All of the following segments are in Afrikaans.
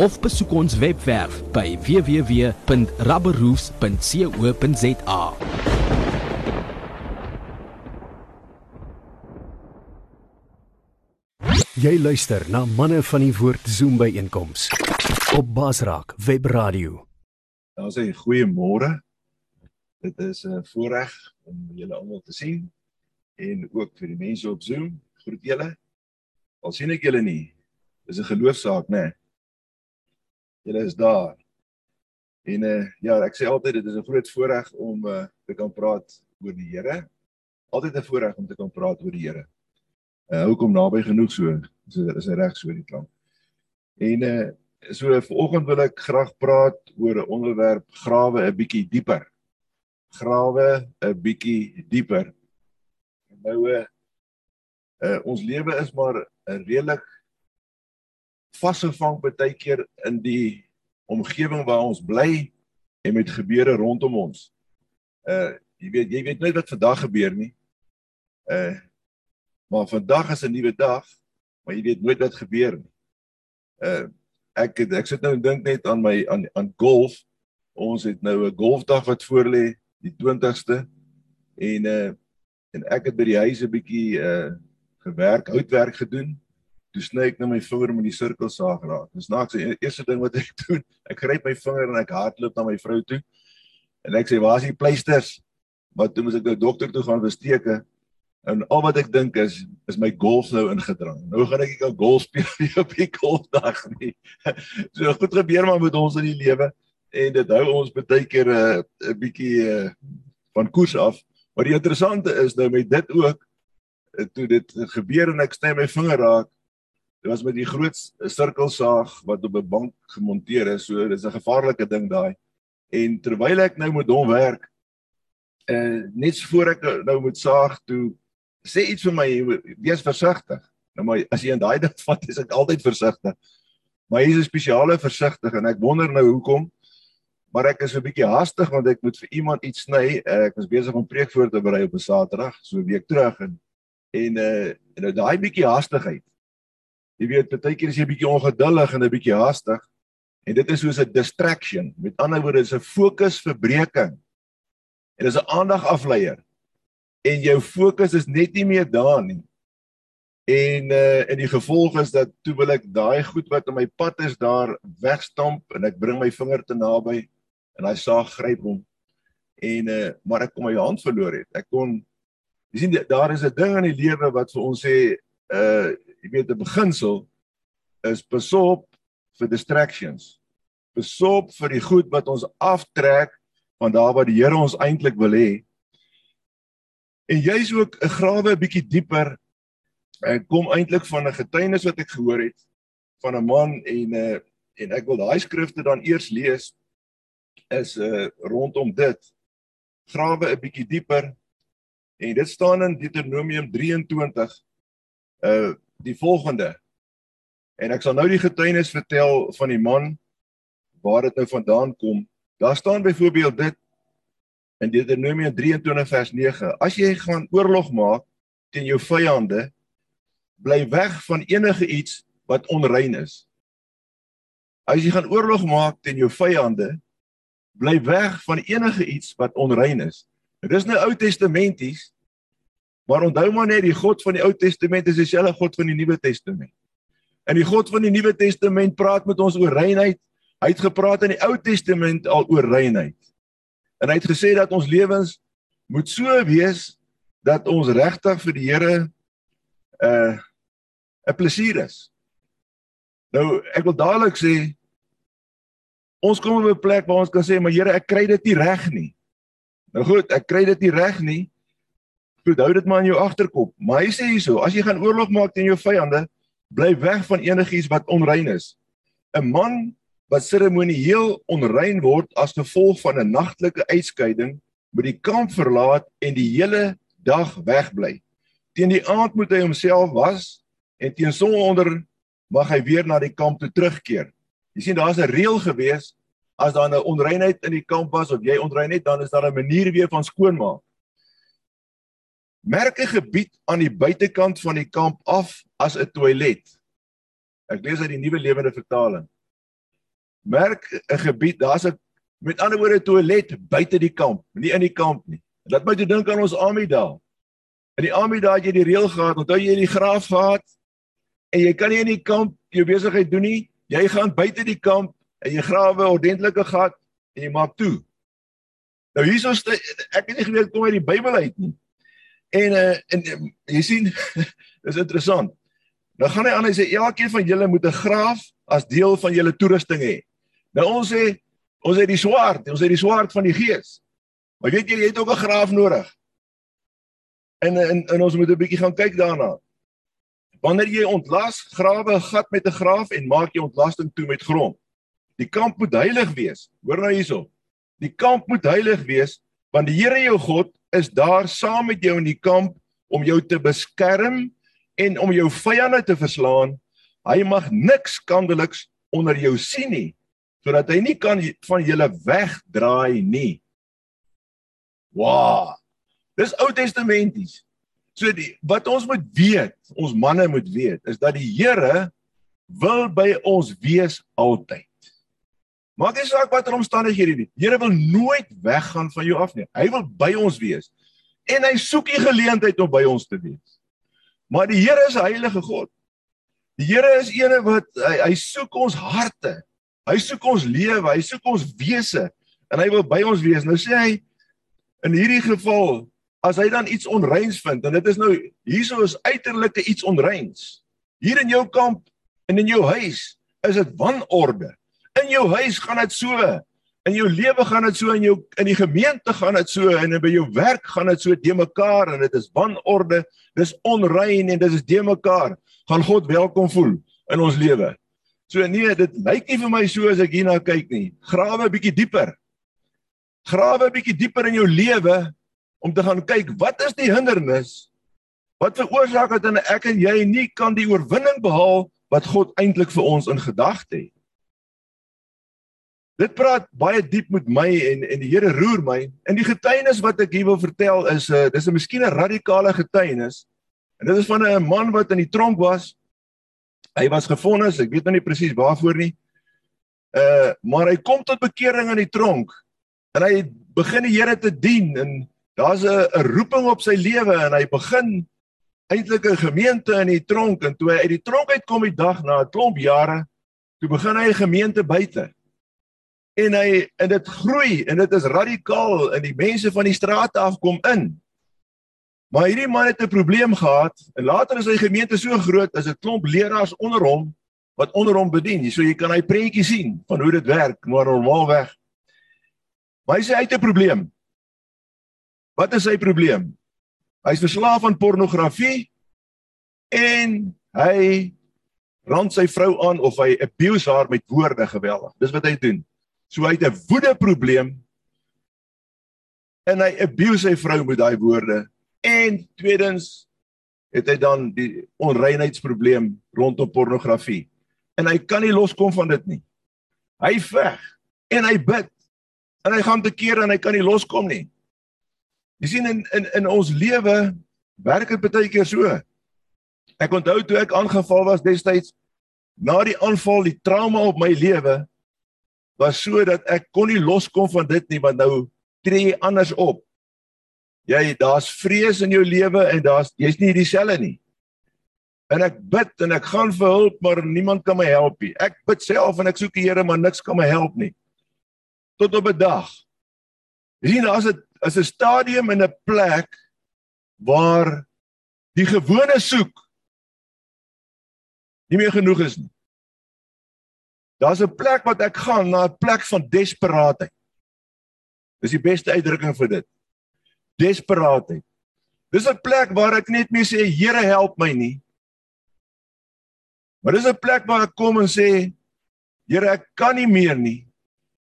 of besoek ons webwerf by www.rubberroofs.co.za. Jy luister na manne van die woord Zoom by einkoms op Basraak Web Radio. Daar sê goeiemôre. Dit is 'n voorreg om julle almal te sien en ook vir die mense op Zoom. Groet julle. Al sien ek julle nie. Dis 'n geloofsaak, né? Nee. Julle is daar. En uh ja, ek sê altyd dit is 'n groot voorreg om uh te kan praat oor die Here. Altyd 'n voorreg om te kan praat oor die Here. Uh hoekom naby genoeg so? Dis is reg so die klank. En uh so vanoggend wil ek graag praat oor 'n onderwerp grawe 'n bietjie dieper. Grawe 'n bietjie dieper. Nou uh, uh ons lewe is maar 'n redelik vasgevang baie keer in die omgewing waar ons bly en met gebeure rondom ons. Uh jy weet jy weet nooit wat vandag gebeur nie. Uh maar vandag is 'n nuwe dag, maar jy weet nooit wat gebeur nie. Uh ek ek sit nou en dink net aan my aan aan golf. Ons het nou 'n golfdag wat voor lê, die 20ste. En uh en ek het by die huis 'n bietjie uh gewerk, houtwerk gedoen toe sny ek nou my vinger met die sirkelsaag raak. Dis naaks die eerste ding wat ek doen. Ek gryp my vinger en ek hardloop na my vrou toe. En ek sê, "Waar is die pleisters?" Maar toe moet ek nou dokter toe gaan besteke. En al wat ek dink is is my golf nou ingedrang. Nou gaan ek ek golf speel op die golfdag nie. So goed gebeur maar met ons in die lewe en dit hou ons baie keer 'n uh, bietjie uh, van koers af. Maar die interessante is nou met dit ook uh, toe dit gebeur en ek sny my vinger raak Dit was met die groot sirkelsaag wat op 'n bank gemonteer is. So dis 'n gevaarlike ding daai. En terwyl ek nou met hom werk, uh net voor ek nou met saag toe sê iets vir my, wees versigtig. Nou maar as jy in daai ding vat, is ek altyd versigtig. Maar hier is 'n spesiale versigtig en ek wonder nou hoekom. Maar ek is 'n bietjie haastig want ek moet vir iemand iets sny. Ek was besig om preek voor te berei op 'n Saterdag, so 'n week terug en en uh nou daai bietjie haastigheid Jy weet, baie keer is jy bietjie ongeduldig en 'n bietjie haastig. En dit is soos 'n distraction. Met ander woorde, is 'n fokusverbreeking. En dis 'n aandagafleier. En jou fokus is net nie meer daar nie. En uh en die gevolg is dat toe wil ek daai goed wat op my pad is daar wegstamp en ek bring my vinger te naby en hy saag gryp hom. En uh maar ek kom my hand verloor het. Ek kon jy sien daar is 'n ding in die lewe wat vir ons sê uh jy weet 'n beginsel is besop vir distractions. Besop vir die goed wat ons aftrek van daar waar die Here ons eintlik wil hê. En jy's ook 'n grawe 'n bietjie dieper. Ek kom eintlik van 'n getuienis wat ek gehoor het van 'n man en uh en ek wil daai skrifte dan eers lees is uh rondom dit. Grawe 'n bietjie dieper. En dit staan in Deuteronomium 23 uh die volgende. En ek sal nou die getuienis vertel van die man waar dit nou vandaan kom. Daar staan byvoorbeeld dit in Deuteronomium 23 vers 9: As jy gaan oorlog maak teen jou vyande, bly weg van enige iets wat onrein is. As jy gaan oorlog maak teen jou vyande, bly weg van enige iets wat onrein is. Dit is nou Ou Testamenties, Maar onthou maar net die God van die Ou Testament is dieselfde God van die Nuwe Testament. En die God van die Nuwe Testament praat met ons oor reinheid. Hy het gepraat in die Ou Testament al oor reinheid. En hy het gesê dat ons lewens moet so wees dat ons regtig vir die Here 'n uh, 'n plesier is. Nou ek wil dadelik sê Ons kom op 'n plek waar ons kan sê, "Maar Here, ek kry dit nie reg nie." Nou goed, ek kry dit nie reg nie. Goed, hou dit maar in jou agterkop. Maar hy sê hierso, as jy gaan oorlog maak teen jou vyande, bly weg van enigiets wat onrein is. 'n Man wat seremonieel onrein word as gevolg van 'n nagtelike uitskeiding, moet die kamp verlaat en die hele dag wegbly. Teen die aand moet hy homself was en teen sononder mag hy weer na die kamp toe terugkeer. Jy sien daar's 'n reël gewees as daar 'n onreinheid in die kamp was of jy onrein het, dan is daar 'n manier weer van skoonmaak. Merk 'n gebied aan die buitekant van die kamp af as 'n toilet. Ek lees uit die nuwe lewende vertaling. Merk 'n gebied, daar's 'n met ander woorde toilet buite die kamp, nie in die kamp nie. Laat my toe dink aan ons Ami daar. In die Ami daar het jy die reël gehad, onthou jy die graaf gehad en jy kan nie in die kamp jou besigheid doen nie. Jy gaan buite die kamp en jy grawe 'n ordentlike gat en jy maak toe. Nou hierso ek het nie geweet kom uit die Bybel uit nie. En uh en jy sien dis interessant. Nou gaan hy aan hy sê elkeen van julle moet 'n graaf as deel van julle toerusting hê. Nou ons sê ons het die swaard, ons het die swaard van die gees. Maar weet jy jy het ook 'n graaf nodig. En en, en ons moet 'n bietjie gaan kyk daarna. Wanneer jy ontlas, grawe 'n gat met 'n graaf en maak jy ontlasting toe met grond. Die kamp moet heilig wees. Hoor nou hierso. Die kamp moet heilig wees want die Here jou God is daar saam met jou in die kamp om jou te beskerm en om jou vyande te verslaan. Hy mag niks skandeliks onder jou sien nie sodat hy nie kan van julle wegdraai nie. Wow. Dis Ou Testamenties. So die wat ons moet weet, ons manne moet weet, is dat die Here wil by ons wees altyd. Maak nie saak watter omstandighede nie. Here wil nooit weggaan van jou af nie. Hy wil by ons wees. En hy soek die geleentheid om by ons te wees. Maar die Here is 'n heilige God. Die Here is eene wat hy, hy soek ons harte. Hy soek ons lewe, hy soek ons wese en hy wil by ons wees. Nou sê hy in hierdie geval as hy dan iets onreins vind en dit is nou hierso is uiterlike iets onreins. Hier in jou kamp en in jou huis is dit wanorde. In jou huis gaan dit so. In jou lewe gaan dit so in jou in die gemeente gaan dit so en by jou werk gaan dit so te mekaar en dit is wanorde, dis onrein en dit is te mekaar. Gaan God welkom voel in ons lewe. So nee, dit lyk nie vir my so as ek hierna kyk nie. Grawe 'n bietjie dieper. Grawe 'n bietjie dieper in jou lewe om te gaan kyk wat is die hindernis? Wat veroorsaak dat ek en jy nie kan die oorwinning behaal wat God eintlik vir ons in gedagte het? Dit praat baie diep met my en en die Here roer my. En die getuienis wat ek hier wil vertel is 'n uh, dis 'n miskien 'n radikale getuienis. En dit is van 'n man wat in die tronk was. Hy was gefonnis, ek weet nou nie presies waarvoor nie. Uh maar hy kom tot bekering in die tronk. En hy begin die Here te dien en daar's 'n 'n roeping op sy lewe en hy begin eintlik 'n gemeente in die tronk en toe hy uit die tronk uitkom die dag na 'n klomp jare, toe begin hy 'n gemeente buite en hy en dit groei en dit is radikaal en die mense van die strate af kom in. Maar hierdie man het 'n probleem gehad en later is sy gemeente so groot as 'n klomp leraars onder hom wat onder hom bedien. So jy kan hy prentjie sien van hoe dit werk maar normaalweg. Maar hy sê hy het 'n probleem. Wat is sy probleem? Hy's verslaaf aan pornografie en hy rand sy vrou aan of hy abuse haar met woorde geweldig. Dis wat hy doen. So hy het 'n woede probleem en hy abuse sy vrou met daai woorde. En tweedens het hy dan die onreinheidsprobleem rondom pornografie. En hy kan nie loskom van dit nie. Hy veg en hy bid en hy gaan te kere en hy kan nie loskom nie. Jy sien in in in ons lewe werk dit baie keer so. Ek onthou toe ek aangeval was destyds na die aanval, die trauma op my lewe, was so dat ek kon nie loskom van dit nie want nou tree jy anders op. Jy daar's vrees in jou lewe en daar's jy's nie dieselfde nie. En ek bid en ek gaan vir hulp maar niemand kan my help nie. Ek bid self en ek soek die Here maar niks kan my help nie. Tot op 'n dag. Sien as dit is 'n stadium en 'n plek waar die gewone soek nie meer genoeg is nie. Daar's 'n plek wat ek gaan, na 'n plek van desperaatheid. Dis die beste uitdrukking vir dit. Desperaatheid. Dis 'n plek waar ek net mee sê Here help my nie. Maar dis 'n plek waar ek kom en sê Here ek kan nie meer nie.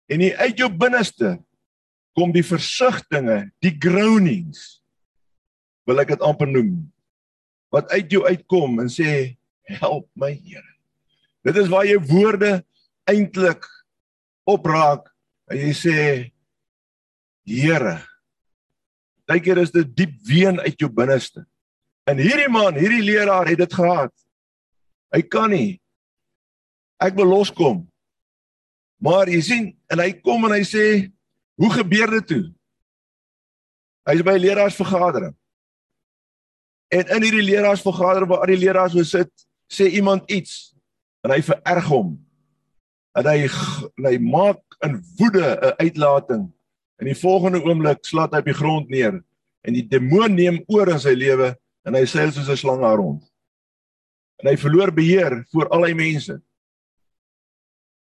En uit jou binneste kom die versigtinge, die groanings wil ek dit amper noem wat uit jou uitkom en sê help my Here. Dit is waar jy woorde eintlik opraak en jy sê Here. Partykeer is dit diep ween uit jou binneste. En hierdie man, hierdie leraar het dit gehad. Hy kan nie. Ek wil loskom. Maar jy sien, en hy kom en hy sê, "Hoe gebeur dit toe?" Hy's by 'n leraarsvergadering. En in hierdie leraarsvergadering waar al die leraars sit, sê iemand iets en hy vererg hom. En hy en hy maak in woede 'n uitlating. In die volgende oomblik slaat hy op die grond neer en die demoon neem oor in sy lewe en hy seil soos 'n slang daar rond. En hy verloor beheer voor al die mense.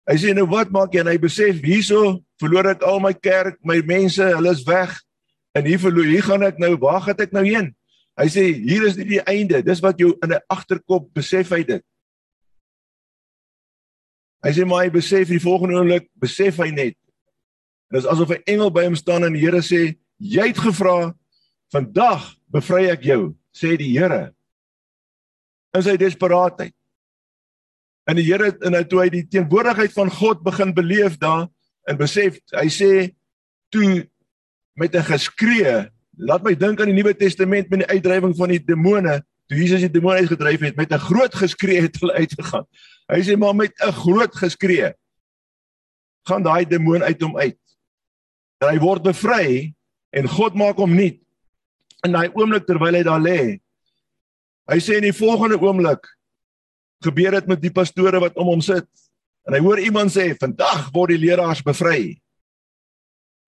Hy sê nou wat maak jy? En hy besef hierso verloor ek al my kerk, my mense, hulle is weg. En hier verloor hier gaan ek nou, waar gaan ek nou heen? Hy sê hier is nie die einde. Dis wat jou in 'n agterkop besef hy dit. Hy sê maar hy besef die volgende oomblik besef hy net. Dit is asof 'n engel by hom staan en die Here sê jy het gevra vandag bevry ek jou, sê die Here. In sy desperaatheid. En die Here en hy toe hy die teenwoordigheid van God begin beleef daar en besef, hy sê toe met 'n geskree laat my dink aan die Nuwe Testament met die uitdrywing van die demone. Toe Jesus die demone uitgedryf het met 'n groot geskree het hulle uitgegaan. Hy sê maar met 'n groot geskree gaan daai demoon uit hom uit. En hy word bevry en God maak hom nuut. In daai oomblik terwyl hy daar lê. Hy sê in die volgende oomblik gebeur dit met die pastore wat om hom sit. En hy hoor iemand sê vandag word die leraars bevry.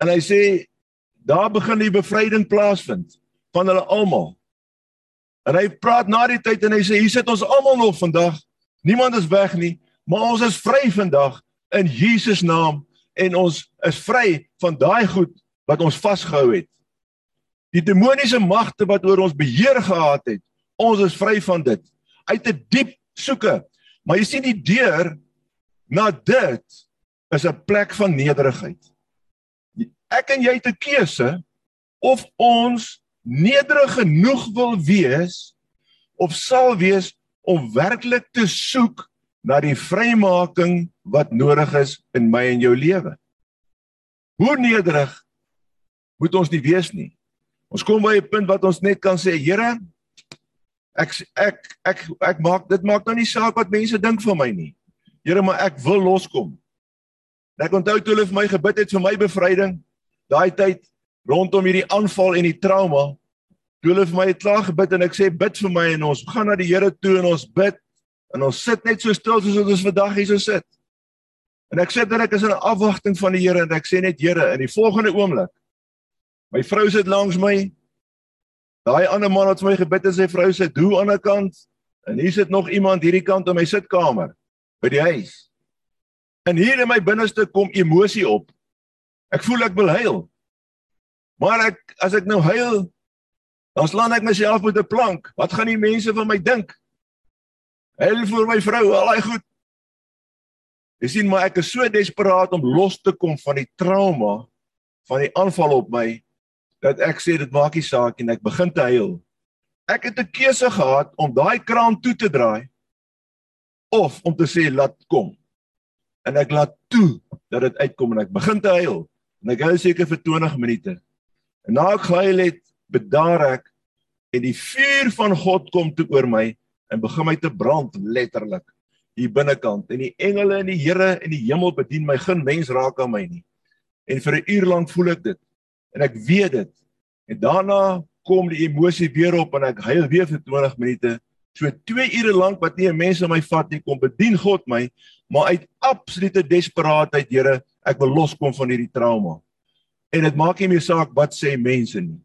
En hy sê daar begin die bevryding plaasvind van hulle almal. En hy praat na die tyd en hy sê hier sit ons almal nog vandag. Niemand is weg nie, maar ons is vry vandag in Jesus naam en ons is vry van daai goed wat ons vasgehou het. Die demoniese magte wat oor ons beheer gehad het, ons is vry van dit uit 'n diep soeke. Maar jy sien die deur na dit is 'n plek van nederigheid ek en jy het 'n keuse of ons nederig genoeg wil wees of sal wees om werklik te soek na die vrymaking wat nodig is in my en jou lewe. Hoe nederig moet ons nie wees nie. Ons kom by 'n punt wat ons net kan sê, Here, ek ek ek ek maak dit maak nou nie saak wat mense dink van my nie. Here, maar ek wil loskom. Ek onthou toe hulle vir my gebid het vir my bevryding, daai tyd rondom hierdie aanval en die trauma toe hulle vir my het klaar gebid en ek sê bid vir my en ons gaan na die Here toe en ons bid. En ons sit net so stil soos wat ons vandag hier so sit. En ek sê dan ek is in afwagting van die Here en ek sê net Here in die volgende oomblik my vrou sit langs my. Daai ander man wat vir my gebid het sy vrou sit hoe aan die kant. En hier sit nog iemand hierdie kant in my sitkamer by die huis. En hier in my binneste kom emosie op. Ek voel ek wil huil. Maar ek as ek nou huil, dan slaan ek myself met 'n plank. Wat gaan die mense van my dink? Huil vir my vrou, al daai goed. Jy sien maar ek is so desperaat om los te kom van die trauma van die aanval op my dat ek sê dit maak nie saak en ek begin te huil. Ek het 'n keuse gehad om daai kraan toe te draai of om te sê laat kom. En ek laat toe dat dit uitkom en ek begin te huil. En ek hou seker vir 20 minute. En na ek gehuil het, bedaar ek en die vuur van God kom toe oor my en begin my te brand letterlik hier binnekant. En die engele en die Here en die hemel bedien my, geen mens raak aan my nie. En vir 'n uur lank voel ek dit. En ek weet dit. En daarna kom die emosie weer op en ek huil weer vir 20 minute. So 2 ure lank wat nie 'n mens aan my vat nie, kom bedien God my, maar uit absolute desperaatheid, Here, ek wil loskom van hierdie trauma. En dit maak nie meer saak wat sê mense nie.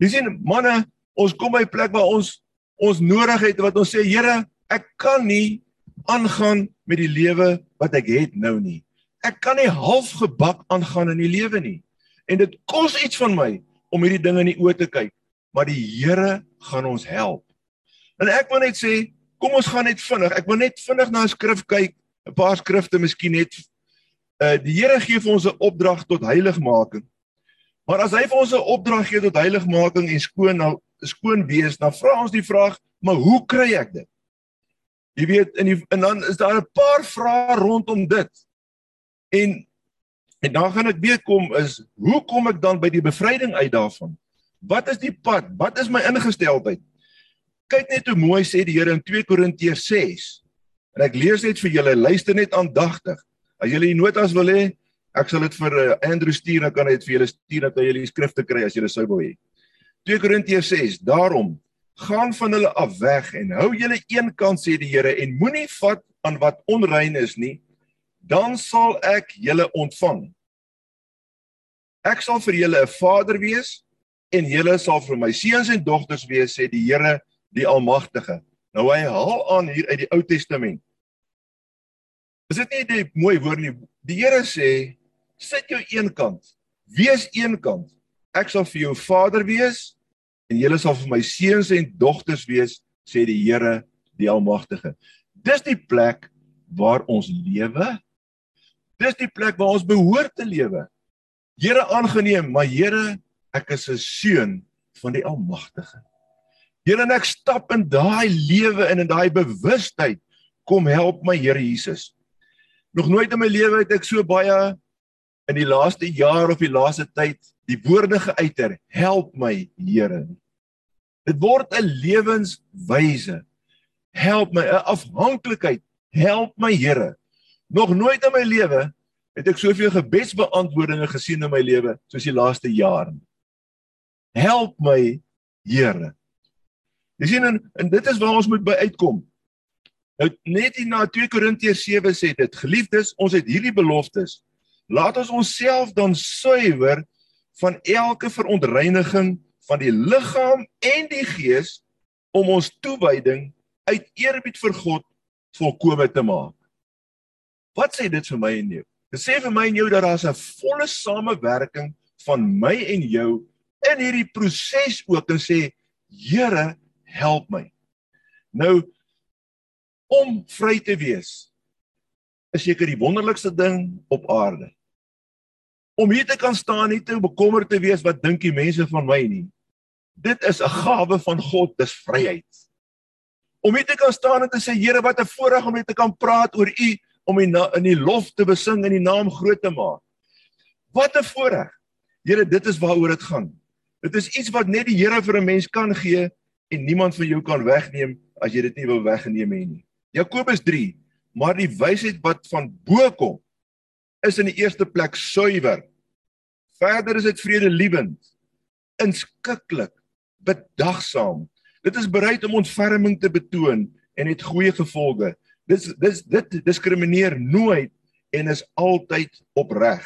Jy sien, manne, ons kom by 'n plek waar ons ons nodig het wat ons sê, Here, ek kan nie aangaan met die lewe wat ek het nou nie. Ek kan nie halfgebak aangaan in die lewe nie. En dit kos iets van my om hierdie dinge in die oë te kyk, maar die Here gaan ons help. En ek wil net sê, kom ons gaan net vinnig. Ek wil net vinnig na 'n skrif kyk, 'n paar skrifte miskien net. Uh die Here gee vir ons 'n opdrag tot heiligmaking. Maar as hy vir ons 'n opdrag gee tot heiligmaking en skoon nou skoon wees, dan vra ons die vraag, maar hoe kry ek dit? Jy weet in die en dan is daar 'n paar vrae rondom dit. En en dan gaan ek weer kom is hoe kom ek dan by die bevryding uit daarvan? Wat is die pad? Wat is my ingesteldheid? Kyk net hoe mooi sê die Here in 2 Korintiërs 6. En ek lees net vir julle, luister net aandagtig. As julle die notas wil hê, ek sal dit vir uh, Andrew stuur, dan kan hy dit vir julle stuur dat jy die skrifte kry as jy sou wil hê. 2 Korintiërs 6. Daarom gaan van hulle af weg en hou julle een kant sê die Here en moenie vat aan wat onrein is nie dan sal ek julle ontvang ek sal vir julle 'n vader wees en julle sal vir my seuns en dogters wees sê die Here die almagtige nou hy haal aan hier uit die Ou Testament is dit nie 'n mooi woord nie die Here sê sit jou een kant. Wees een kant. Ek sal vir jou vader wees en julle sal vir my seuns en dogters wees sê die Here die almagtige. Dis die plek waar ons lewe. Dis die plek waar ons behoort te lewe. Here aangeneem maar Here ek is 'n seun van die almagtige. Here ek stap in daai lewe en in daai bewustheid. Kom help my Here Jesus. Nog nooit in my lewe het ek so baie in die laaste jaar of die laaste tyd die woorde geuiter help my Here Dit word 'n lewenswyse. Help my 'n afhanklikheid. Help my Here. Nog nooit in my lewe het ek soveel gebedsbeantwoordinge gesien in my lewe soos die laaste jaar. Help my Here. Jy sien en, en dit is waar ons moet by uitkom. Nou net hier na 2 Korintiërs 7 sê dit, geliefdes, ons het hierdie beloftes. Laat ons onsself dan suiwer van elke verontreiniging van die liggaam en die gees om ons toewyding uit eerbied vir God volkome te maak. Wat sê dit vir my en jou? Dit sê vir my en jou dat daar 'n volle samewerking van my en jou in hierdie proses ook en sê Here, help my. Nou om vry te wees is seker die wonderlikste ding op aarde om hier te kan staan nie te bekommerd te wees wat dink die mense van my nie. Dit is 'n gawe van God, dis vryheid. Om hier te kan staan en te sê Here, wat 'n voorreg om net te kan praat oor U, om U in die lof te besing en die naam groot te maak. Wat 'n voorreg. Here, dit is waaroor dit gaan. Dit is iets wat net die Here vir 'n mens kan gee en niemand van jou kan wegneem as jy dit nie wil weggeneem hê nie. Jakobus 3, maar die wysheid wat van bo kom is in die eerste plek suiwer. Verder is dit vredelewend, inskikkelik, bedagsaam. Dit is bereid om ontferming te betoon en het goeie gevolge. Dis dis dit diskrimineer nooit en is altyd opreg.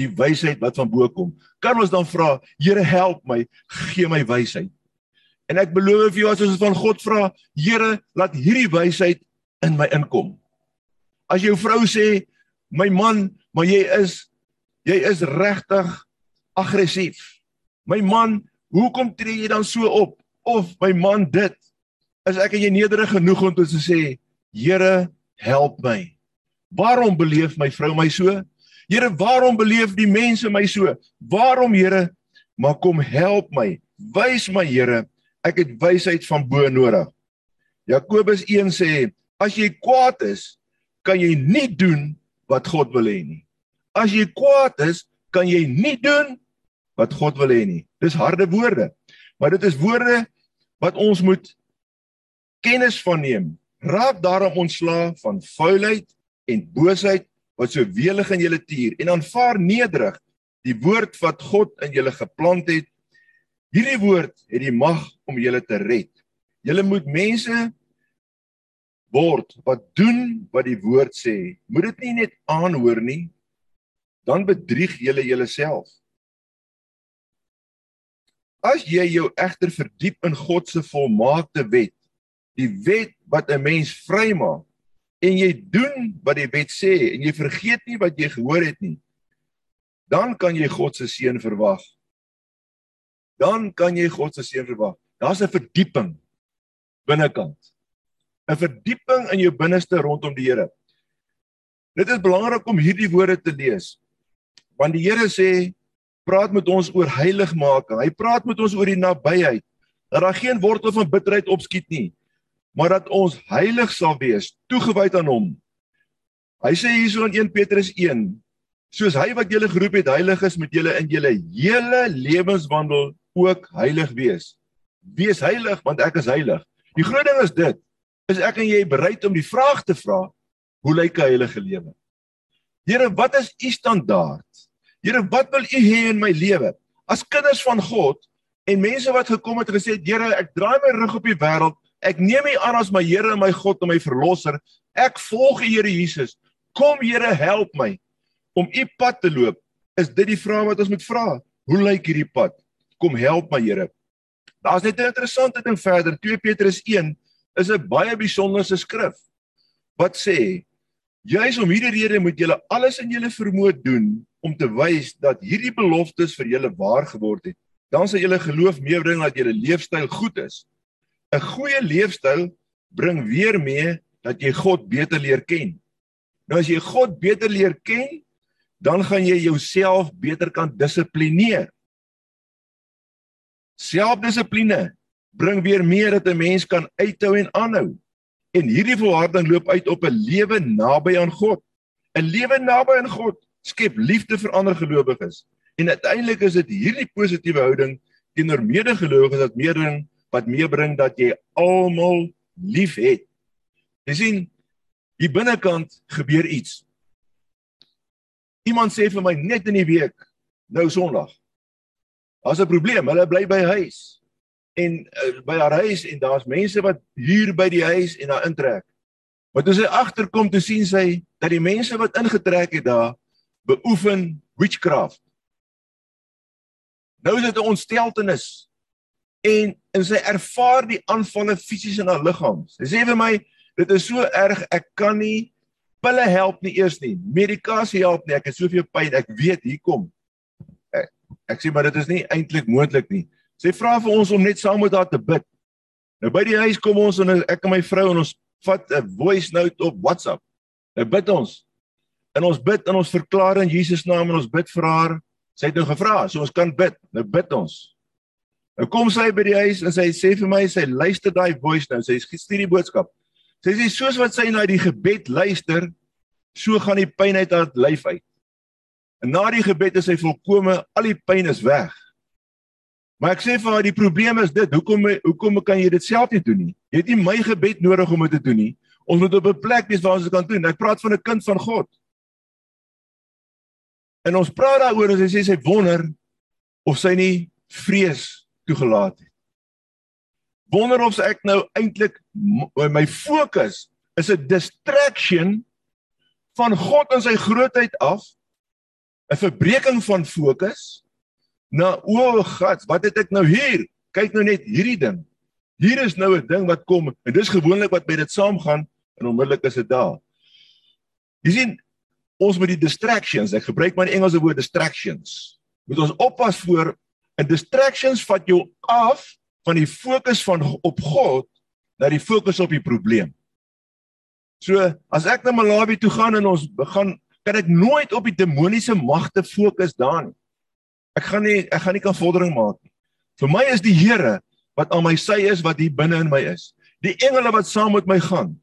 Die wysheid wat van bo kom. Kan ons dan vra, Here help my, gee my wysheid. En ek beloof vir jou as ons van God vra, Here, laat hierdie wysheid in my inkom. As jou vrou sê, my man, maar jy is jy is regtig aggressief. My man, hoekom tree jy dan so op? Of my man dit. Is ek en jy nederig genoeg om te sê, Here, help my. Waarom beleef my vrou my so? Here, waarom beleef die mense my so? Waarom, Here? Maar kom help my. Wys my, Here, ek het wysheid van bo nodig. Jakobus 1 sê, as jy kwaad is, kan jy nie doen wat God wil hê nie. As jy kwaad is, kan jy nie doen wat God wil hê nie. Dis harde woorde. Maar dit is woorde wat ons moet kennis van neem. Raak daarom ontslaa van vuilheid en boosheid wat so welig in julle tuur en aanvaar nederig die woord wat God in julle geplant het. Hierdie woord het die mag om julle te red. Julle moet mense word wat doen wat die woord sê. Moet dit nie net aanhoor nie. Dan bedrieg jy jouself. As jy jou egter verdiep in God se volmaakte wet, die wet wat 'n mens vrymaak en jy doen wat die wet sê en jy vergeet nie wat jy gehoor het nie, dan kan jy God se seën verwag. Dan kan jy God se seën verwag. Daar's 'n verdieping binnekant. 'n Verdieping in jou binneste rondom die Here. Dit is belangrik om hierdie woorde te lees. Want die Here sê praat met ons oor heiligmaking. Hy praat met ons oor die nabyheid. Dat daar geen wortel van bitterheid opskiet nie, maar dat ons heilig sal wees, toegewyd aan hom. Hy sê hierso in 1 Petrus 1, soos hy wat julle geroep het heilig is met julle in julle hele lewenswandel ook heilig wees. Wees heilig want ek is heilig. Die groot ding is dit, is ek en jy bereid om die vraag te vra, hoe lyk 'n heilige lewe? Here, wat is u standaard? Here, wat wil u hê in my lewe? As kinders van God en mense wat gekom het en gesê, Here, ek draai my rug op die wêreld. Ek neem U aan as my Here en my God en my verlosser. Ek volg U Here Jesus. Kom Here, help my om U pad te loop. Is dit die vraag wat ons moet vra? Hoe lyk hierdie pad? Kom help my Here. Daar's net 'n interessante ding verder. 2 Petrus 1 is 'n baie besonderse skrif. Wat sê? Juis om hierdie rede moet julle alles in julle vermoë doen om te wys dat hierdie beloftes vir julle waar geword het. Dan sal julle geloof meebring dat julle leefstyl goed is. 'n goeie leefstyl bring weer mee dat jy God beter leer ken. Nou as jy God beter leer ken, dan gaan jy jouself beter kan dissiplineer. Selfdissipline bring weer meer dat 'n mens kan uithou en aanhou. En hierdie volharding loop uit op 'n lewe naby aan God. 'n Lewe naby aan God skep liefde vir ander gelowiges. En uiteindelik is dit hierdie positiewe houding teenoor medegelowiges wat meerdering wat meebring dat jy almal liefhet. Jy sien, hier binnekant gebeur iets. Iemand sê vir my net in die week, nou Sondag. Daar's 'n probleem, hulle bly by huis en uh, by haar huis en daar's mense wat huur by die huis en daar intrek. Maar toe sy agterkom te sien sy dat die mense wat ingetrek het daar beoefen witchcraft. Nou is dit 'n ontsteltenis en en sy ervaar die aanvalle fisies in haar liggaam. Sy sê vir my, dit is so erg, ek kan nie pille help nie eers nie. Medikasie help nie. Ek het soveel pyn. Ek weet hier kom. Ek, ek sê maar dit is nie eintlik moontlik nie. Sy vra vir ons om net saam met haar te bid. Nou by die huis kom ons en ek en my vrou en ons vat 'n voice note op WhatsApp. Nou bid ons. En ons bid en ons verklaar in Jesus naam en ons bid vir haar. Sy het nou gevra, so ons kan bid. Nou bid ons. Nou kom sy by die huis en sy sê vir my sy luister daai voice nou. Sy stuur die boodskap. Sy sê soos wat sy na die gebed luister, so gaan die pyn uit haar lyf uit. En na die gebed is sy volkome, al die pyn is weg. Maar ek sê vir haar die probleem is dit, hoekom hoekom kan jy dit self nie doen nie? Jy het nie my gebed nodig om dit te doen nie. Ons moet op 'n plek wees waar ons dit kan doen. Ek praat van 'n kind van God. En ons praat daaroor en sy sê sy wonder of sy nie vrees toegelaat het. Wonder of ek nou eintlik my fokus is 'n distraction van God en sy grootheid af 'n verbreeking van fokus na o God, wat het ek nou hier? Kyk nou net hierdie ding. Hier is nou 'n ding wat kom en dis gewoonlik wat met dit saamgaan en onmiddellik is dit daar. Jy sien ons met die distractions, ek gebruik maar die Engelse woord distractions. Moet ons oppas voor En distractions vat jou af van die fokus van op God na die fokus op die probleem. So, as ek na Malawi toe gaan en ons begin kan ek nooit op die demoniese magte fokus daar nie. Ek gaan nie ek gaan nie kan vordering maak nie. Vir my is die Here wat aan my sy is wat hier binne in my is. Die engele wat saam met my gaan.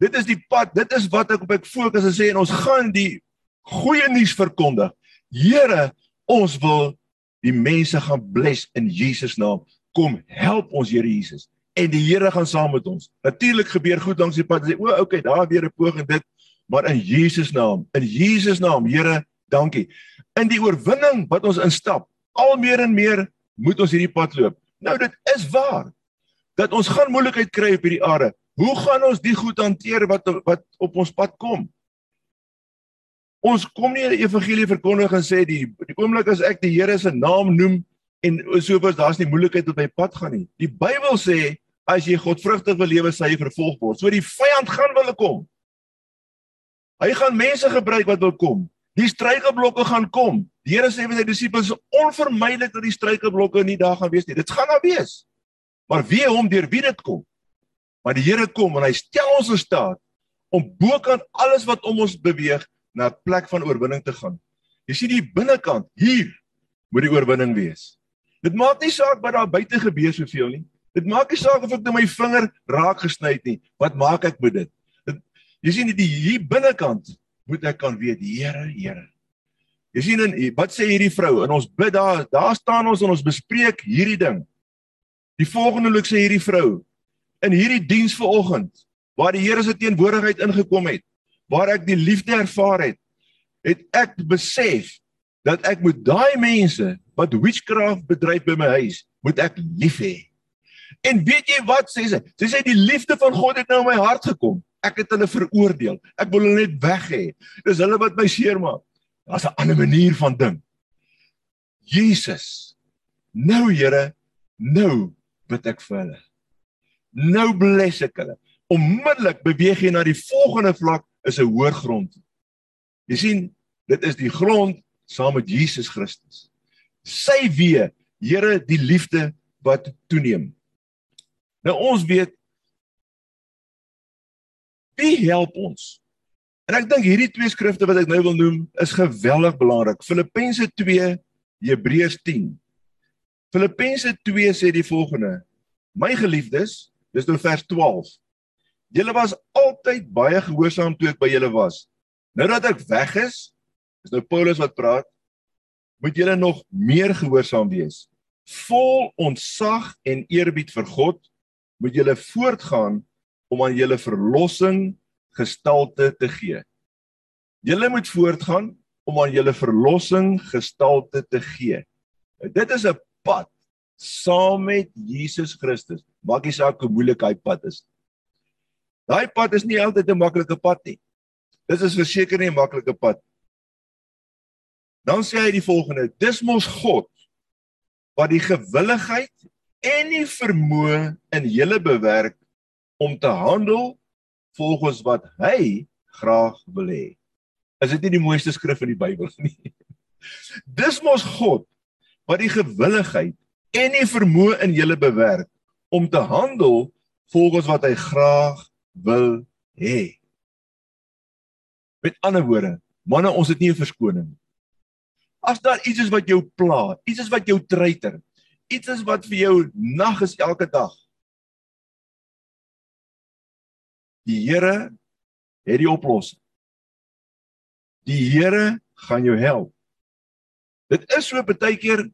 Dit is die pad, dit is wat ek op ek fokus en sê en ons gaan die goeie nuus verkondig. Here, ons wil Die mense gaan bless in Jesus naam. Kom help ons Here Jesus. En die Here gaan saam met ons. Natuurlik gebeur goed langs die pad. Sê o, okay, daar weer 'n poging dit, maar in Jesus naam. In Jesus naam, Here, dankie. In die oorwinning wat ons instap, al meer en meer moet ons hierdie pad loop. Nou dit is waar dat ons gaan moeilikheid kry op hierdie aarde. Hoe gaan ons die goed hanteer wat wat op ons pad kom? Ons kom nie die evangelie verkondig en sê die die oomblik as ek die Here se naam noem en soos daar's nie moeilikheid op my pad gaan nie. Die Bybel sê as jy godvrugtig wil lewe, sal jy vervolg word. So die vyand gaan wil kom. Hy gaan mense gebruik wat wil kom. Die struikelblokke gaan kom. Die Here sê vir sy disippels onvermydelik dat die struikelblokke nie daar gaan wees nie. Dit gaan daar wees. Maar wie hom deur wie dit kom? Maar die Here kom en hy stel ons in staat om bokant alles wat om ons beweeg na 'n plek van oorwinning te gaan. Jy sien die binnekant hier moet die oorwinning wees. Dit maak nie saak wat daar buite gebeur soveel nie. Dit maak nie saak of ek net my vinger raak gesny het nie. Wat maak ek met dit? dit jy sien die hier binnekant moet ek kan weet, Here, Here. Jy sien en wat sê hierdie vrou? En ons bid daar, daar staan ons en ons bespreek hierdie ding. Die volgende loop sê hierdie vrou in hierdie diens vanoggend waar die Here se teenwoordigheid ingekom het, waar ek die liefde ervaar het, het ek besef dat ek moet daai mense wat witchcraft bedryf by my huis, moet ek lief hê. En weet jy wat sê sy? Sy sê die liefde van God het nou in my hart gekom. Ek het hulle veroordeel. Ek wil hulle net weg hê. Dis hulle wat my seermaak. Daar's 'n ander manier van ding. Jesus. Nou Here, nou bid ek vir hulle. Nou bless ek hulle. Onmiddellik beweeg jy na die volgende vlak is 'n hoër grond. Jy sien, dit is die grond saam met Jesus Christus. Sy wee, Here, die liefde wat toeneem. Nou ons weet wie help ons? En ek dink hierdie twee skrifte wat ek nou wil noem is geweldig belangrik. Filippense 2, Hebreërs 10. Filippense 2 sê die volgende: My geliefdes, dis nou vers 12. Julle was altyd baie gehoorsaam toe ek by julle was. Nou dat ek weg is, is nou Paulus wat praat, moet julle nog meer gehoorsaam wees. Vol ontzag en eerbied vir God moet julle voortgaan om aan julle verlossing gestalte te gee. Julle moet voortgaan om aan julle verlossing gestalte te gee. Dit is 'n pad saam met Jesus Christus. Maak nie saak hoe moeilik hy pad is. Daai pad is nie altyd 'n maklike pad nie. Dit is verseker nie 'n maklike pad Dan sê hy die volgende: Dis mos God wat die gewilligheid en die vermoë in julle bewerk om te handel volgens wat hy graag wil hê. Is dit nie die mooiste skrif in die Bybel nie? Dis mos God wat die gewilligheid en die vermoë in julle bewerk om te handel volgens wat hy graag wil hê. Met ander woorde, manne, ons het nie 'n verskoning nie. As daar iets is wat jou pla, iets is wat jou treiter, iets is wat vir jou nag is elke dag. Die Here het die oplossing. Die Here gaan jou help. Dit is so baie keer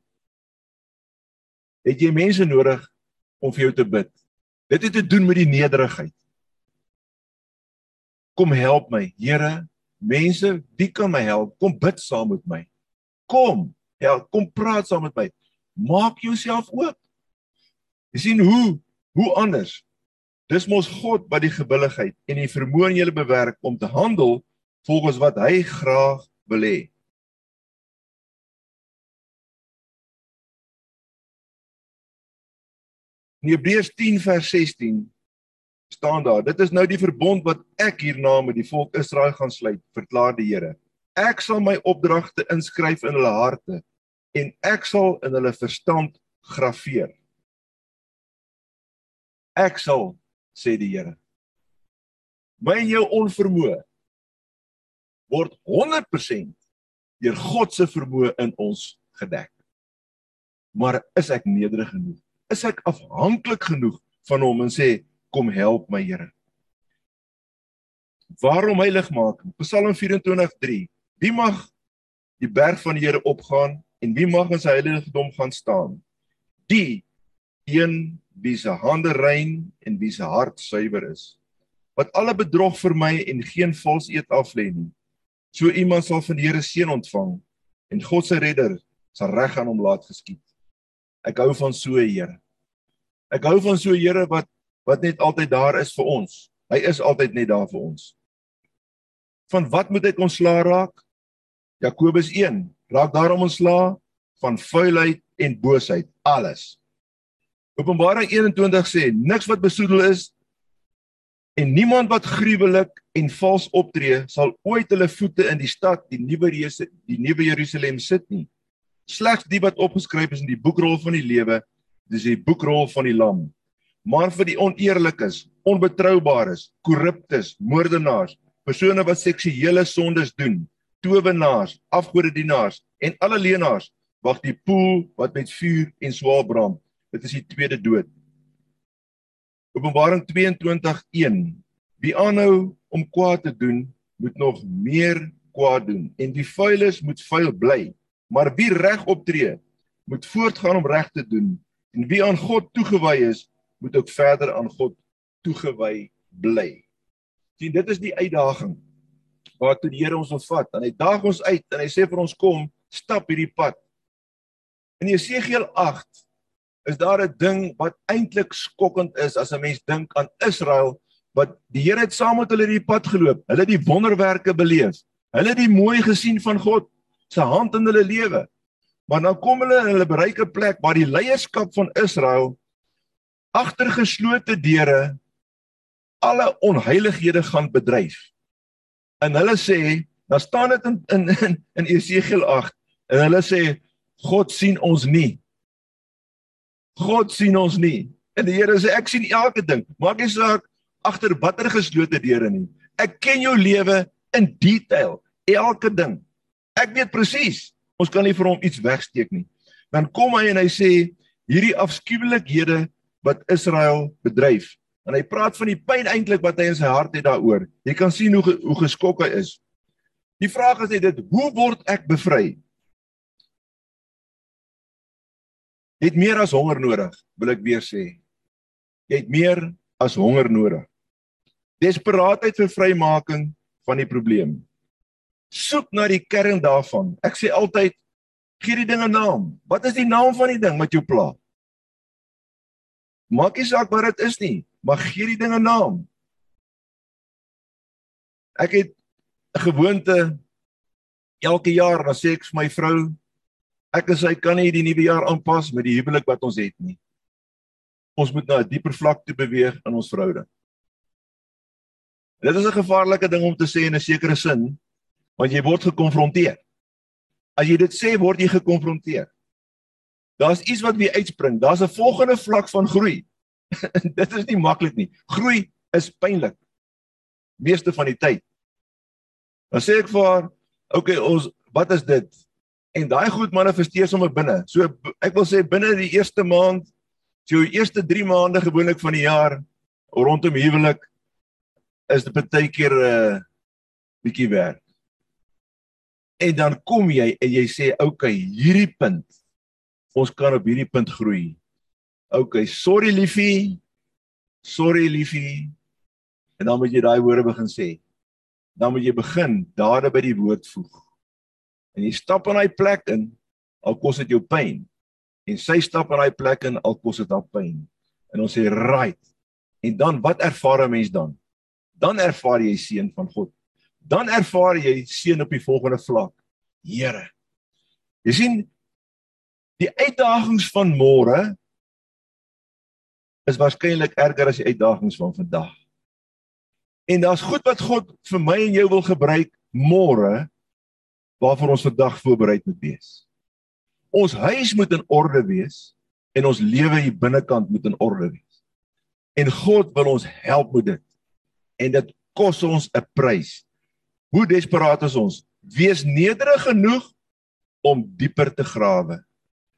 het jy mense nodig om vir jou te bid. Dit het te doen met die nederigheid. Kom help my, Here. Mense, wie kan my help? Kom bid saam met my. Kom, ja, kom praat saam met my. Maak jouself oop. Jy sien hoe hoe anders. Dis mos God wat die gewilligheid en die vermoë in julle bewerk om te handel volgens wat hy graag wil hê. In Hebreërs 10 vers 16 staan daar: Dit is nou die verbond wat ek hierna met die volk Israel gaan sluit, verklaar die Here. Ek sal my opdragte inskryf in hulle harte en ek sal in hulle verstand graweer. Ek sal sê die Here. My en jou onvermoë word 100% deur God se vermoë in ons gedek. Maar is ek nederig genoeg? Is ek afhanklik genoeg van hom en sê kom help my Here? Waarom heilig maak? Psalm 24:3 Wie mag die berg van die Here opgaan en wie mag in sy heiligdom gaan staan? Die een wie se hande rein en wie se hart suiwer is, wat alle bedrog vermy en geen vals eed aflê nie. So iemand sal van die Here seën ontvang en God se redder sal reg aan hom laat geskied. Ek hou van so 'n Here. Ek hou van so 'n Here wat wat net altyd daar is vir ons. Hy is altyd net daar vir ons. Van wat moet ek ontslaa raak? Jakobus 1 raak daarom ontslaa van vuilheid en boosheid alles. Openbaring 21 sê niks wat besoedel is En niemand wat gruwelik en vals optree sal ooit hulle voete in die stad, die nuwe reuse, die nuwe Jerusalem sit nie. Slegs die wat opgeskryf is in die boekrol van die lewe, dis die boekrol van die lam. Maar vir die oneerlikes, onbetroubares, korruptes, moordenaars, persone wat seksuele sondes doen, towenaars, afgodedienaars en alle leenaars, wag die poel wat met vuur en swaar brand. Dit is die tweede dood. Openbaring 22:1 Wie aanhou om kwaad te doen, moet nog meer kwaad doen en die vuiles moet vuil bly. Maar wie reg optree, moet voortgaan om reg te doen en wie aan God toegewy is, moet ook verder aan God toegewy bly. Sien, dit is die uitdaging waartoe die Here ons wil vat. En hy daag ons uit en hy sê vir ons kom, stap hierdie pad. In Jesegiel is daar 'n ding wat eintlik skokkend is as 'n mens dink aan Israel wat die Here het saam met hulle die pad geloop. Hulle het die wonderwerke beleef. Hulle het die mooi gesien van God se hand in hulle lewe. Maar dan kom hulle in hulle bereik 'n plek waar die leierskap van Israel agter geslote deure alle onheilighede gaan bedryf. En hulle sê, dan staan dit in in in Esegiel 8 en hulle sê God sien ons nie. God sien ons nie. En die Here sê ek sien elke ding. Maak nie saak agter watter geslote deure nie. Ek ken jou lewe in detail, elke ding. Ek weet presies. Ons kan nie vir hom iets wegsteek nie. Dan kom hy en hy sê hierdie afskuwelikhede wat Israel bedryf. En hy praat van die pyn eintlik wat hy in sy hart het daaroor. Jy kan sien hoe hoe geskok hy is. Die vraag is net dit, hoe word ek bevry? Jy het meer as honger nodig, wil ek weer sê. Jy het meer as honger nodig. Desperaatheid vir vrymaking van die probleem. Soek na die kern daarvan. Ek sê altyd gee die ding 'n naam. Wat is die naam van die ding wat jou pla? Maak nie saak wat dit is nie, maar gee die ding 'n naam. Ek het 'n gewoonte elke jaar dan sê ek vir my vrou ek en sy kan nie die nuwe jaar aanpas met die huwelik wat ons het nie. Ons moet na 'n dieper vlak toe beweeg in ons verhouding. Dit is 'n gevaarlike ding om te sê in 'n sekere sin, want jy word gekonfronteer. As jy dit sê, word jy gekonfronteer. Daar's iets wat weer uitspring. Daar's 'n volgende vlak van groei. dit is nie maklik nie. Groei is pynlik. Meeste van die tyd. Dan sê ek vir haar, "Oké, okay, ons wat is dit? En daai goed manifesteer sommer binne. So ek wil sê binne die eerste maand, so die eerste 3 maande gewoonlik van die jaar rondom huwelik is dit baie keer 'n uh, eh, bietjie werk. En dan kom jy en jy sê, "Oké, okay, hierdie punt ons kan op hierdie punt groei." Oké, okay, sorry liefie. Sorry liefie. En dan moet jy daai woorde begin sê. Dan moet jy begin daar by die woord voeg en jy stap in daai plek in al kos dit jou pyn en sy stap in daai plek in al kos dit haar pyn en ons sê right. En dan wat ervaar 'n mens dan? Dan ervaar jy seën van God. Dan ervaar jy seën op die volgende vlak. Here. Jy sien die uitdagings van môre is waarskynlik erger as die uitdagings van vandag. En daar's goed wat God vir my en jou wil gebruik môre waarvoor ons vandag voorberei moet wees. Ons huis moet in orde wees en ons lewe hier binnekant moet in orde wees. En God wil ons help met dit. En dit kos ons 'n prys. Hoe desperaat is ons? Wees nederig genoeg om dieper te grawe.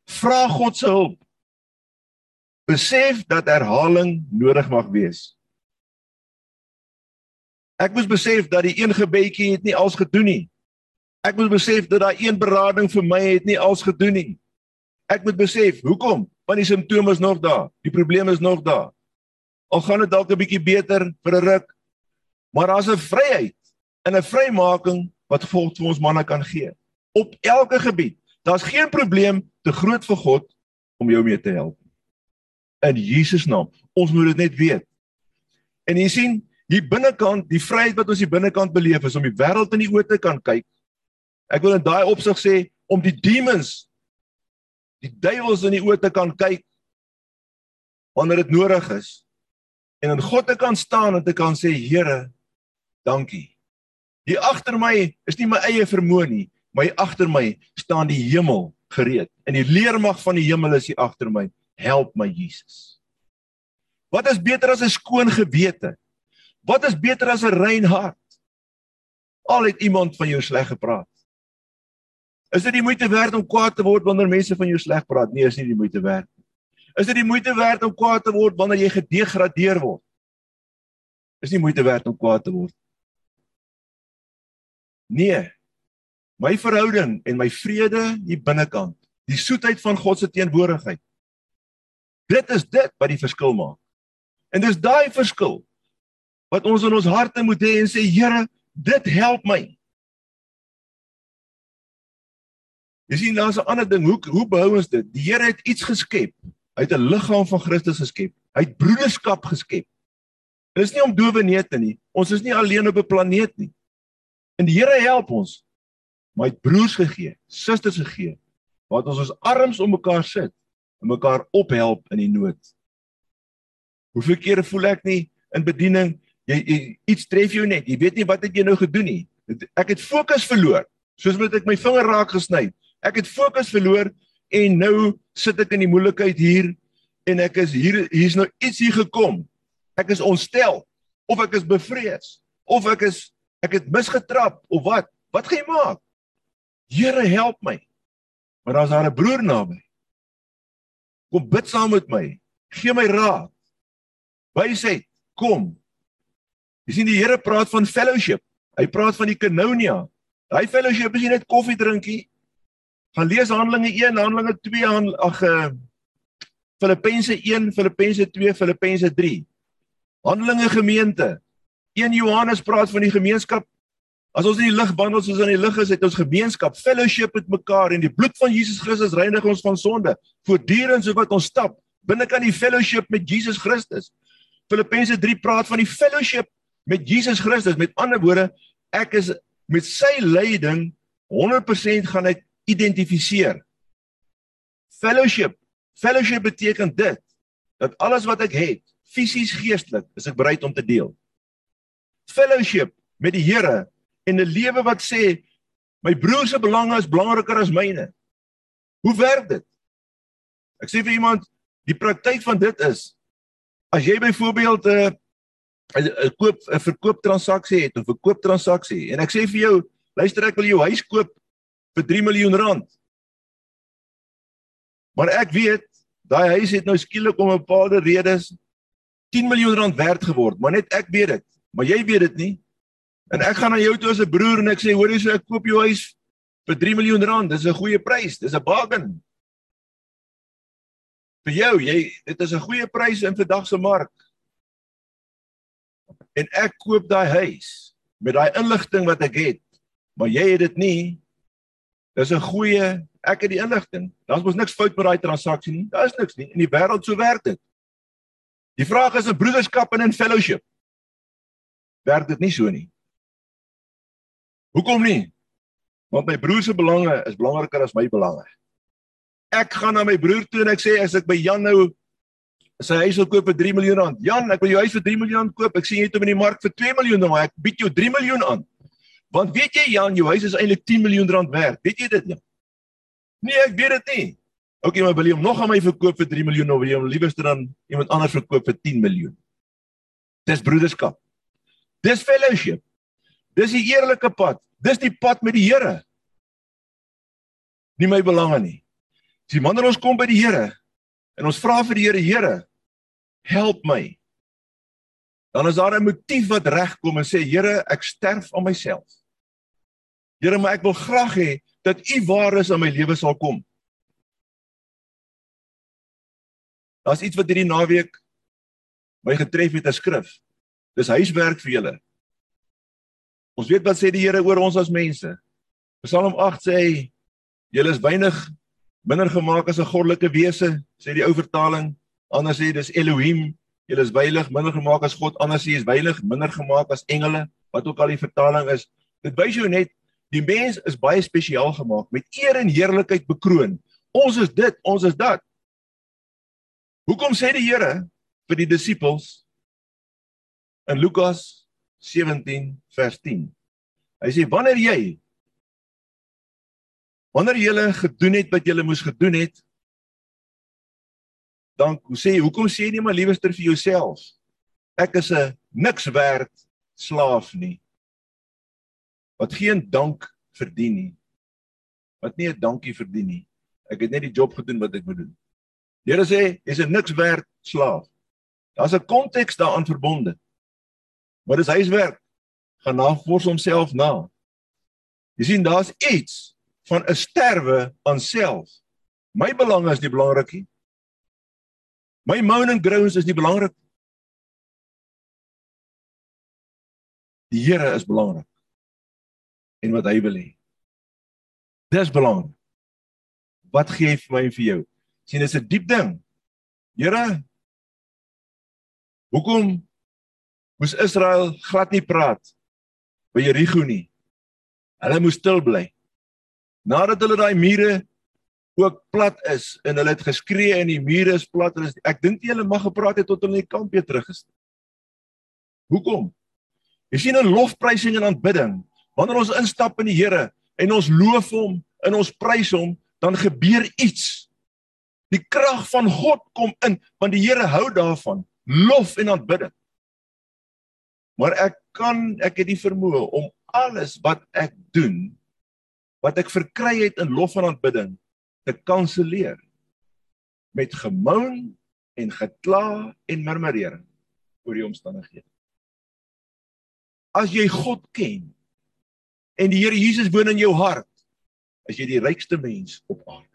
Vra God se hulp. Besef dat herhaling nodig mag wees. Ek moes besef dat die een gebedjie het nie als gedoen nie. Ek moet besef dat daai een berading vir my het nie als gedoen nie. Ek moet besef, hoekom? Want die simptome is nog daar. Die probleem is nog daar. Al gaan dit dalk 'n bietjie beter vir 'n ruk, maar daar's 'n vryheid en 'n vrymaking wat God vir ons manne kan gee op elke gebied. Daar's geen probleem te groot vir God om jou mee te help. In Jesus naam. Ons moet dit net weet. En jy sien, hier binnekant, die vryheid wat ons hier binnekant beleef is om die wêreld in die oë te kan kyk Ek wil in daai opsig sê om die demons die duiwels in die oë te kan kyk wanneer dit nodig is en in God te kan staan en te kan sê Here, dankie. Hier agter my is nie my eie vermoë nie, maar hier agter my staan die hemel gereed. En die leermag van die hemel is hier agter my. Help my Jesus. Wat is beter as 'n skoon gewete? Wat is beter as 'n rein hart? Al het iemand van jou sleg gepraat. Is dit die moeite werd om kwaad te word wanneer mense van jou sleg praat? Nee, is nie die moeite werd nie. Is dit die moeite werd om kwaad te word wanneer jy gedegradeer word? Is nie moeite werd om kwaad te word. Nee. My verhouding en my vrede hier binnekant, die soetheid van God se teenwoordigheid. Dit is dit wat die verskil maak. En dis daai verskil wat ons in ons harte moet hê en sê Here, dit help my. Jy sien daar's 'n ander ding, hoe hoe behou ons dit? Die Here het iets geskep. Hy het 'n liggaam van Christus geskep. Hy het broederskap geskep. Dit is nie om dowe neete nie. Ons is nie alleen op 'n planeet nie. En die Here help ons. Maar hy het broers gegee, susters gegee wat ons ons arms om mekaar sit en mekaar ophelp in die nood. Hoeveel kere voel ek nie in bediening jy, jy iets tref jou net. Jy weet nie wat het jy nou gedoen nie. Ek het fokus verloor. Soos met ek my vinger raak gesny. Ek het fokus verloor en nou sit ek in die moeilikheid hier en ek is hier hier's nou iets hier gekom. Ek is ontstel of ek is bevrees of ek is ek het misgetrap of wat? Wat gaan jy maak? Here help my. Maar daar's daar 'n broer naby. Kom bid saam met my. Gee my raad. Wysheid, kom. Jy sien die Here praat van fellowship. Hy praat van die koinonia. Daai fellowship is nie net koffie drinkie gaan lees Handelinge 1, Handelinge 2, ag uh, Filippense 1, Filippense 2, Filippense 3. Handelinge gemeente. 1 Johannes praat van die gemeenskap. As ons in die lig wandel soos in die lig is, het ons gemeenskap, fellowship met mekaar en die bloed van Jesus Christus reinig ons van sonde. Voortdurend so wat ons stap binne kan die fellowship met Jesus Christus. Filippense 3 praat van die fellowship met Jesus Christus. Met ander woorde, ek is met sy lyding 100% gaan ek identifiseer. Fellowship. Fellowship beteken dit dat alles wat ek het, fisies, geestelik, is ek bereid om te deel. Fellowship met die Here en 'n lewe wat sê my broer se belange is belangriker as myne. Hoe werk dit? Ek sê vir iemand, die praktyk van dit is as jy byvoorbeeld 'n uh, 'n koop 'n verkoop transaksie het of 'n koop transaksie en ek sê vir jou, luister ek wil jou huis koop vir 3 miljoen rand. Maar ek weet daai huis het nou skielik om 'n bepaalde redes 10 miljoen rand werd geword, maar net ek weet dit, maar jy weet dit nie. En ek gaan na jou toe as 'n broer en ek sê hoor jy so ek koop jou huis vir 3 miljoen rand, dis 'n goeie prys, dis 'n bargain. Vir jou, jy dit is 'n goeie prys in vandag se mark. En ek koop daai huis met daai inligting wat ek het, maar jy het dit nie Dis 'n goeie ek het die inligting. Daar's mos niks fout met daai transaksie nie. Daar's niks nie. In die wêreld so werk dit. Die vraag is 'n broederskap en 'n fellowship. Werk dit nie so nie? Hoekom nie? Want my broer se belange is belangriker as my belange. Ek gaan na my broer toe en ek sê as ek by Jan nou sy huis wil koop vir 3 miljoen rand. Jan, ek wil jou huis vir 3 miljoen rand koop. Ek sien jy het hom in die mark vir 2 miljoen, maar ek bied jou 3 miljoen aan. Want weet jy Jan, jou huis is eintlik 10 miljoen rand werd. Weet jy dit Jan? Nee, ek weet dit nie. OK, maar wil jy hom nog aan my verkoop vir 3 miljoen of wil jy hom liewerste dan iemand anders verkoop vir 10 miljoen? Dis broederskap. Dis fellowship. Dis die eerlike pad. Dis die pad met die Here. Nie my belange nie. As die wanneer ons kom by die Here en ons vra vir die Here, Here, help my. Dan is daar 'n motief wat regkom en sê, Here, ek sterf aan myself. Here, maar ek wil graag hê dat U waar is in my lewe sal kom. Daar's iets wat hierdie naweek my getref het, 'n skrif. Dis huiswerk vir julle. Ons weet wat sê die Here oor ons as mense. Psalm 8 sê julle is weinig minder gemaak as 'n goddelike wese, sê die ou vertaling. Anders sê dis Elohim, julle is heilig, minder gemaak as God. Anders sê jy is heilig, minder gemaak as engele, wat ook al die vertaling is. Dit wys jou net Die mens is baie spesiaal gemaak met eer en heerlikheid bekroon. Ons is dit, ons is dat. Hoekom sê die Here vir die disippels in Lukas 17 vers 10. Hy sê wanneer jy wanneer jy gedoen het wat jy moes gedoen het dan sê jy hoekom sê jy nie maar liewerster vir jouself ek is 'n niks werd slaaf nie wat geen dank verdien nie. Wat nie 'n dankie verdien nie. Ek het net die job gedoen wat ek moet doen. Here sê jy's 'n niks werd slaaf? Daar's 'n konteks daaraan verbonde. Maar dis huiswerk. Gaan navors homself na. Jy sien daar's iets van 'n sterwe aan self. My belang is nie belangrik nie. My moan and groans is nie belangrik. Die Here is belangrik. En wat hy wil hê. Dis belangrik. Wat gee hy vir my en vir jou? sien dis 'n diep ding. Here Hoekom moes Israel glad nie praat by Jerigo nie? Hulle moes stil bly. Nadat hulle daai mure ook plat is en hulle het geskree en die mure is plat en is, ek dink nie hulle mag gepraat het tot hulle in die kamp weer terug is. Hoekom? Jy sien 'n lofprysing en aanbidding. Wanneer ons instap in die Here en ons loof hom en ons prys hom, dan gebeur iets. Die krag van God kom in want die Here hou daarvan lof en aanbidding. Maar ek kan ek het die vermoë om alles wat ek doen wat ek verkry het in lof en aanbidding te kanselleer met gemoun en gekla en murmurering oor die omstandighede. As jy God ken en die Here Jesus woon in jou hart, is jy die rykste mens op aarde.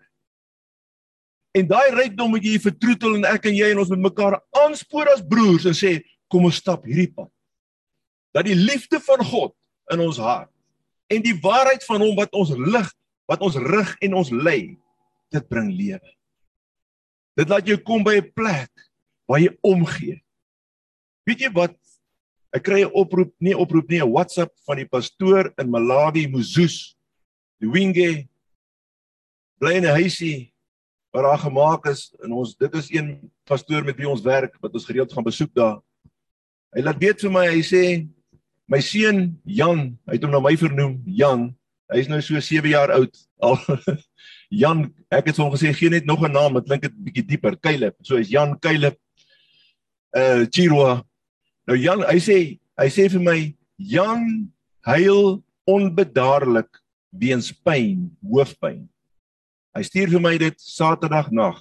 En daai rykdom moet jy vertroetel en ek en jy en ons met mekaar aanspoor as broers en sê kom ons stap hierdie pad. Dat die liefde van God in ons hart en die waarheid van hom wat ons lig, wat ons rig en ons lei, dit bring lewe. Dit laat jou kom by 'n plek waar jy omgee. Weet jy wat? Ek kry 'n oproep, nie oproep nie, 'n WhatsApp van die pastoor in Malawi, Moses. Die Winge bly in 'n huisie waar daar gemaak is en ons dit is een pastoor met wie ons werk wat ons gereeld gaan besoek daar. Hy laat weet vir my, hy sê my seun Jan, hy het hom na my vernoem, Jan. Hy is nou so 7 jaar oud. Al Jan, ek het hom gesê gee net nog 'n naam, dit klink dit bietjie dieper, Caleb. So is Jan Caleb uh Chirwa. Nou Jan, hy sê hy sê vir my Jan huil onbedaarlik weens pyn, hoofpyn. Hy stuur vir my dit Saterdag nag.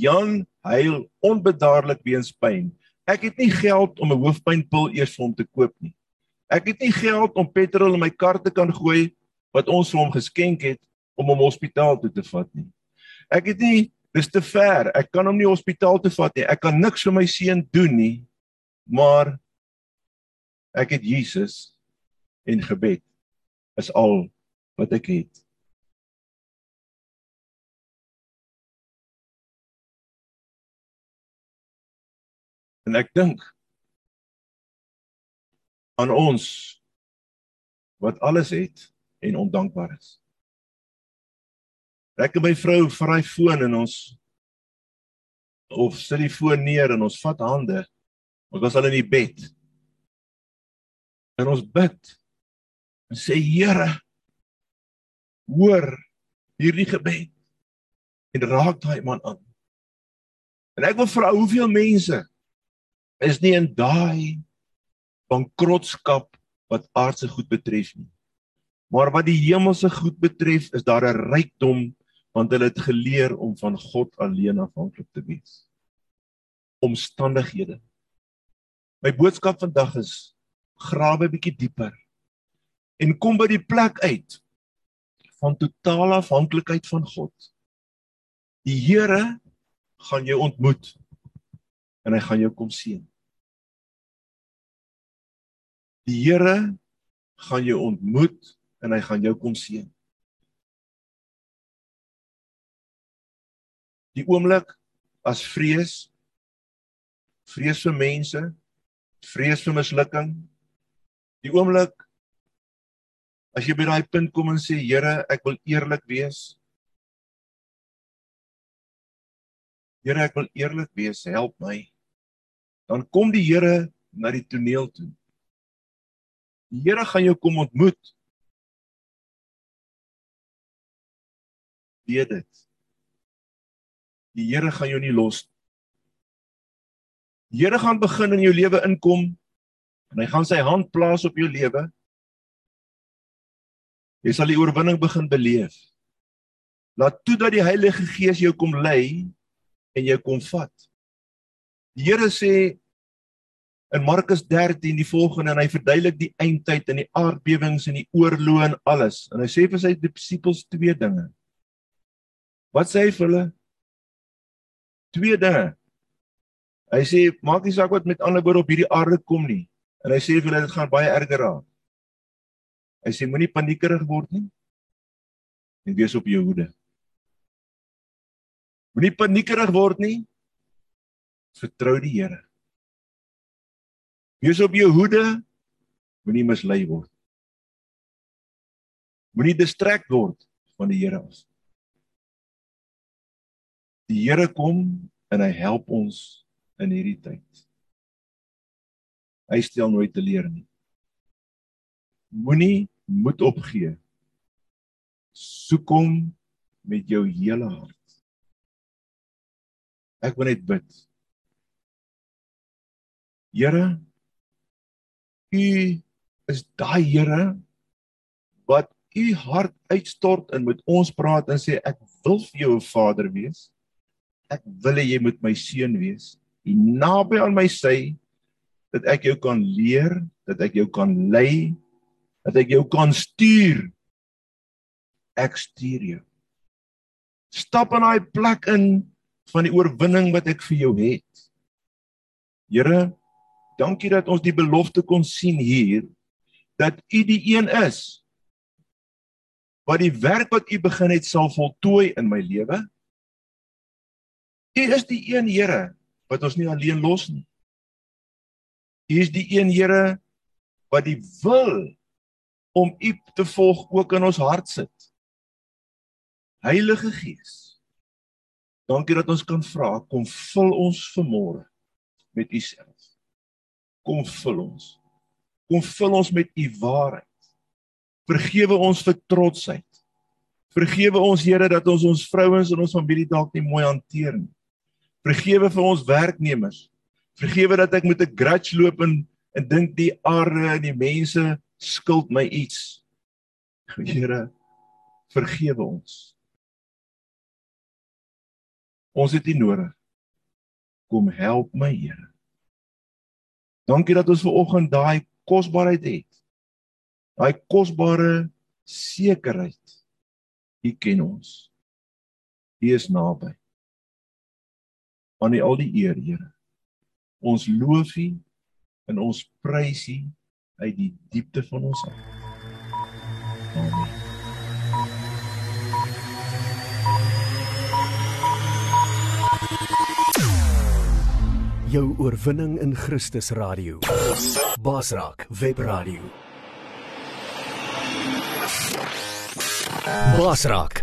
Jan huil onbedaarlik weens pyn. Ek het nie geld om 'n hoofpynpil eers vir hom te koop nie. Ek het nie geld om petrol in my kar te kan gooi wat ons vir hom geskenk het om hom hospitaal toe te vat nie. Ek het nie dis te ver. Ek kan hom nie hospitaal toe vat nie. Ek kan niks vir my seun doen nie. Maar ek het Jesus en gebed is al wat ek het. En ek dink aan ons wat alles het en ondankbaar is. Ek en my vrou vat hy foon en ons of sit die foon neer en ons vat hande. Ons was al in die bed. En ons bid en sê Here hoor hierdie gebed en raak daai man aan. En ek wil vra hoeveel mense is nie in daai bankrotskap wat aardse goed betref nie. Maar wat die hemelse goed betref, is daar 'n rykdom want hulle het geleer om van God alleen afhanklik te wees. Omstandighede. My boodskap vandag is grawe 'n bietjie dieper en kom by die plek uit van totale afhanklikheid van God. Die Here gaan jou ontmoet en hy gaan jou kom sien. Die Here gaan jou ontmoet en hy gaan jou kom sien. die oomblik as vrees vrees vir mense vrees vir mislukking die oomblik as jy by daai punt kom en sê Here ek wil eerlik wees Here ek wil eerlik wees help my dan kom die Here na die toneel toe. Die Here gaan jou kom ontmoet. Weet dit. Die Here gaan jou nie los Here gaan begin in jou lewe inkom en hy gaan sy hand plaas op jou lewe. Jy sal die oorwinning begin beleef. Laat toe dat die Heilige Gees jou kom lei en jou kom vat. Die Here sê in Markus 13 die volgende en hy verduidelik die eindtyd en die aardbewings en die oorlog en alles. En hy sê vir sy disippels twee dinge. Wat sê hy vir hulle? Twee dinge. Hy sê maak nie saak wat met ander woorde op hierdie aarde kom nie. En hy sê vir hulle dit gaan baie erger raak. Hy sê moenie paniekerig word nie. En wees op jou hoede. Moenie paniekerig word nie. Vertrou die Here. Wees op jou hoede, moenie mislei word. Moenie distrek word van die Here af. Die Here kom en hy help ons in hierdie tyd. Hy stel nooit teleur nie. Moenie moed opgee. Soek hom met jou hele hart. Ek wil net bid. Here, U is daai Here wat u hart uitstort en met ons praat en sê ek wil vir jou 'n vader wees. Ek wil hê jy moet my seun wees. U naby aan my sy dat ek jou kan leer, dat ek jou kan lei, dat ek jou kan stuur. Ek stuur jou. Stap in daai plek in van die oorwinning wat ek vir jou het. Here, Dankie dat ons die belofte kon sien hier dat U die een is wat die werk wat U begin het sal voltooi in my lewe. U is die een Here wat ons nie alleen los nie. U is die een Here wat die wil om U te volg ook in ons hart sit. Heilige Gees. Dankie dat ons kan vra, kom vul ons vanmôre met U self kom vul ons. Kom vul ons met u waarheid. Vergewe ons vir trotsheid. Vergewe ons Here dat ons ons vrouens en ons familie dalk nie mooi hanteer nie. Vergewe vir ons werknemers. Vergewe dat ek met 'n grudge loop en en dink die aarde en die mense skuld my iets. Here, vergewe ons. Ons het U nodig. Kom help my, Here. Dankie dat ons ver oggend daai kosbaarheid het. Daai kosbare sekerheid. U ken ons. U is naby. Aan U al die eer, Here. Ons loof U en ons prys U uit die diepte van ons hart. Amen. jou oorwinning in Christus radio. Basraak web radio. Basraak,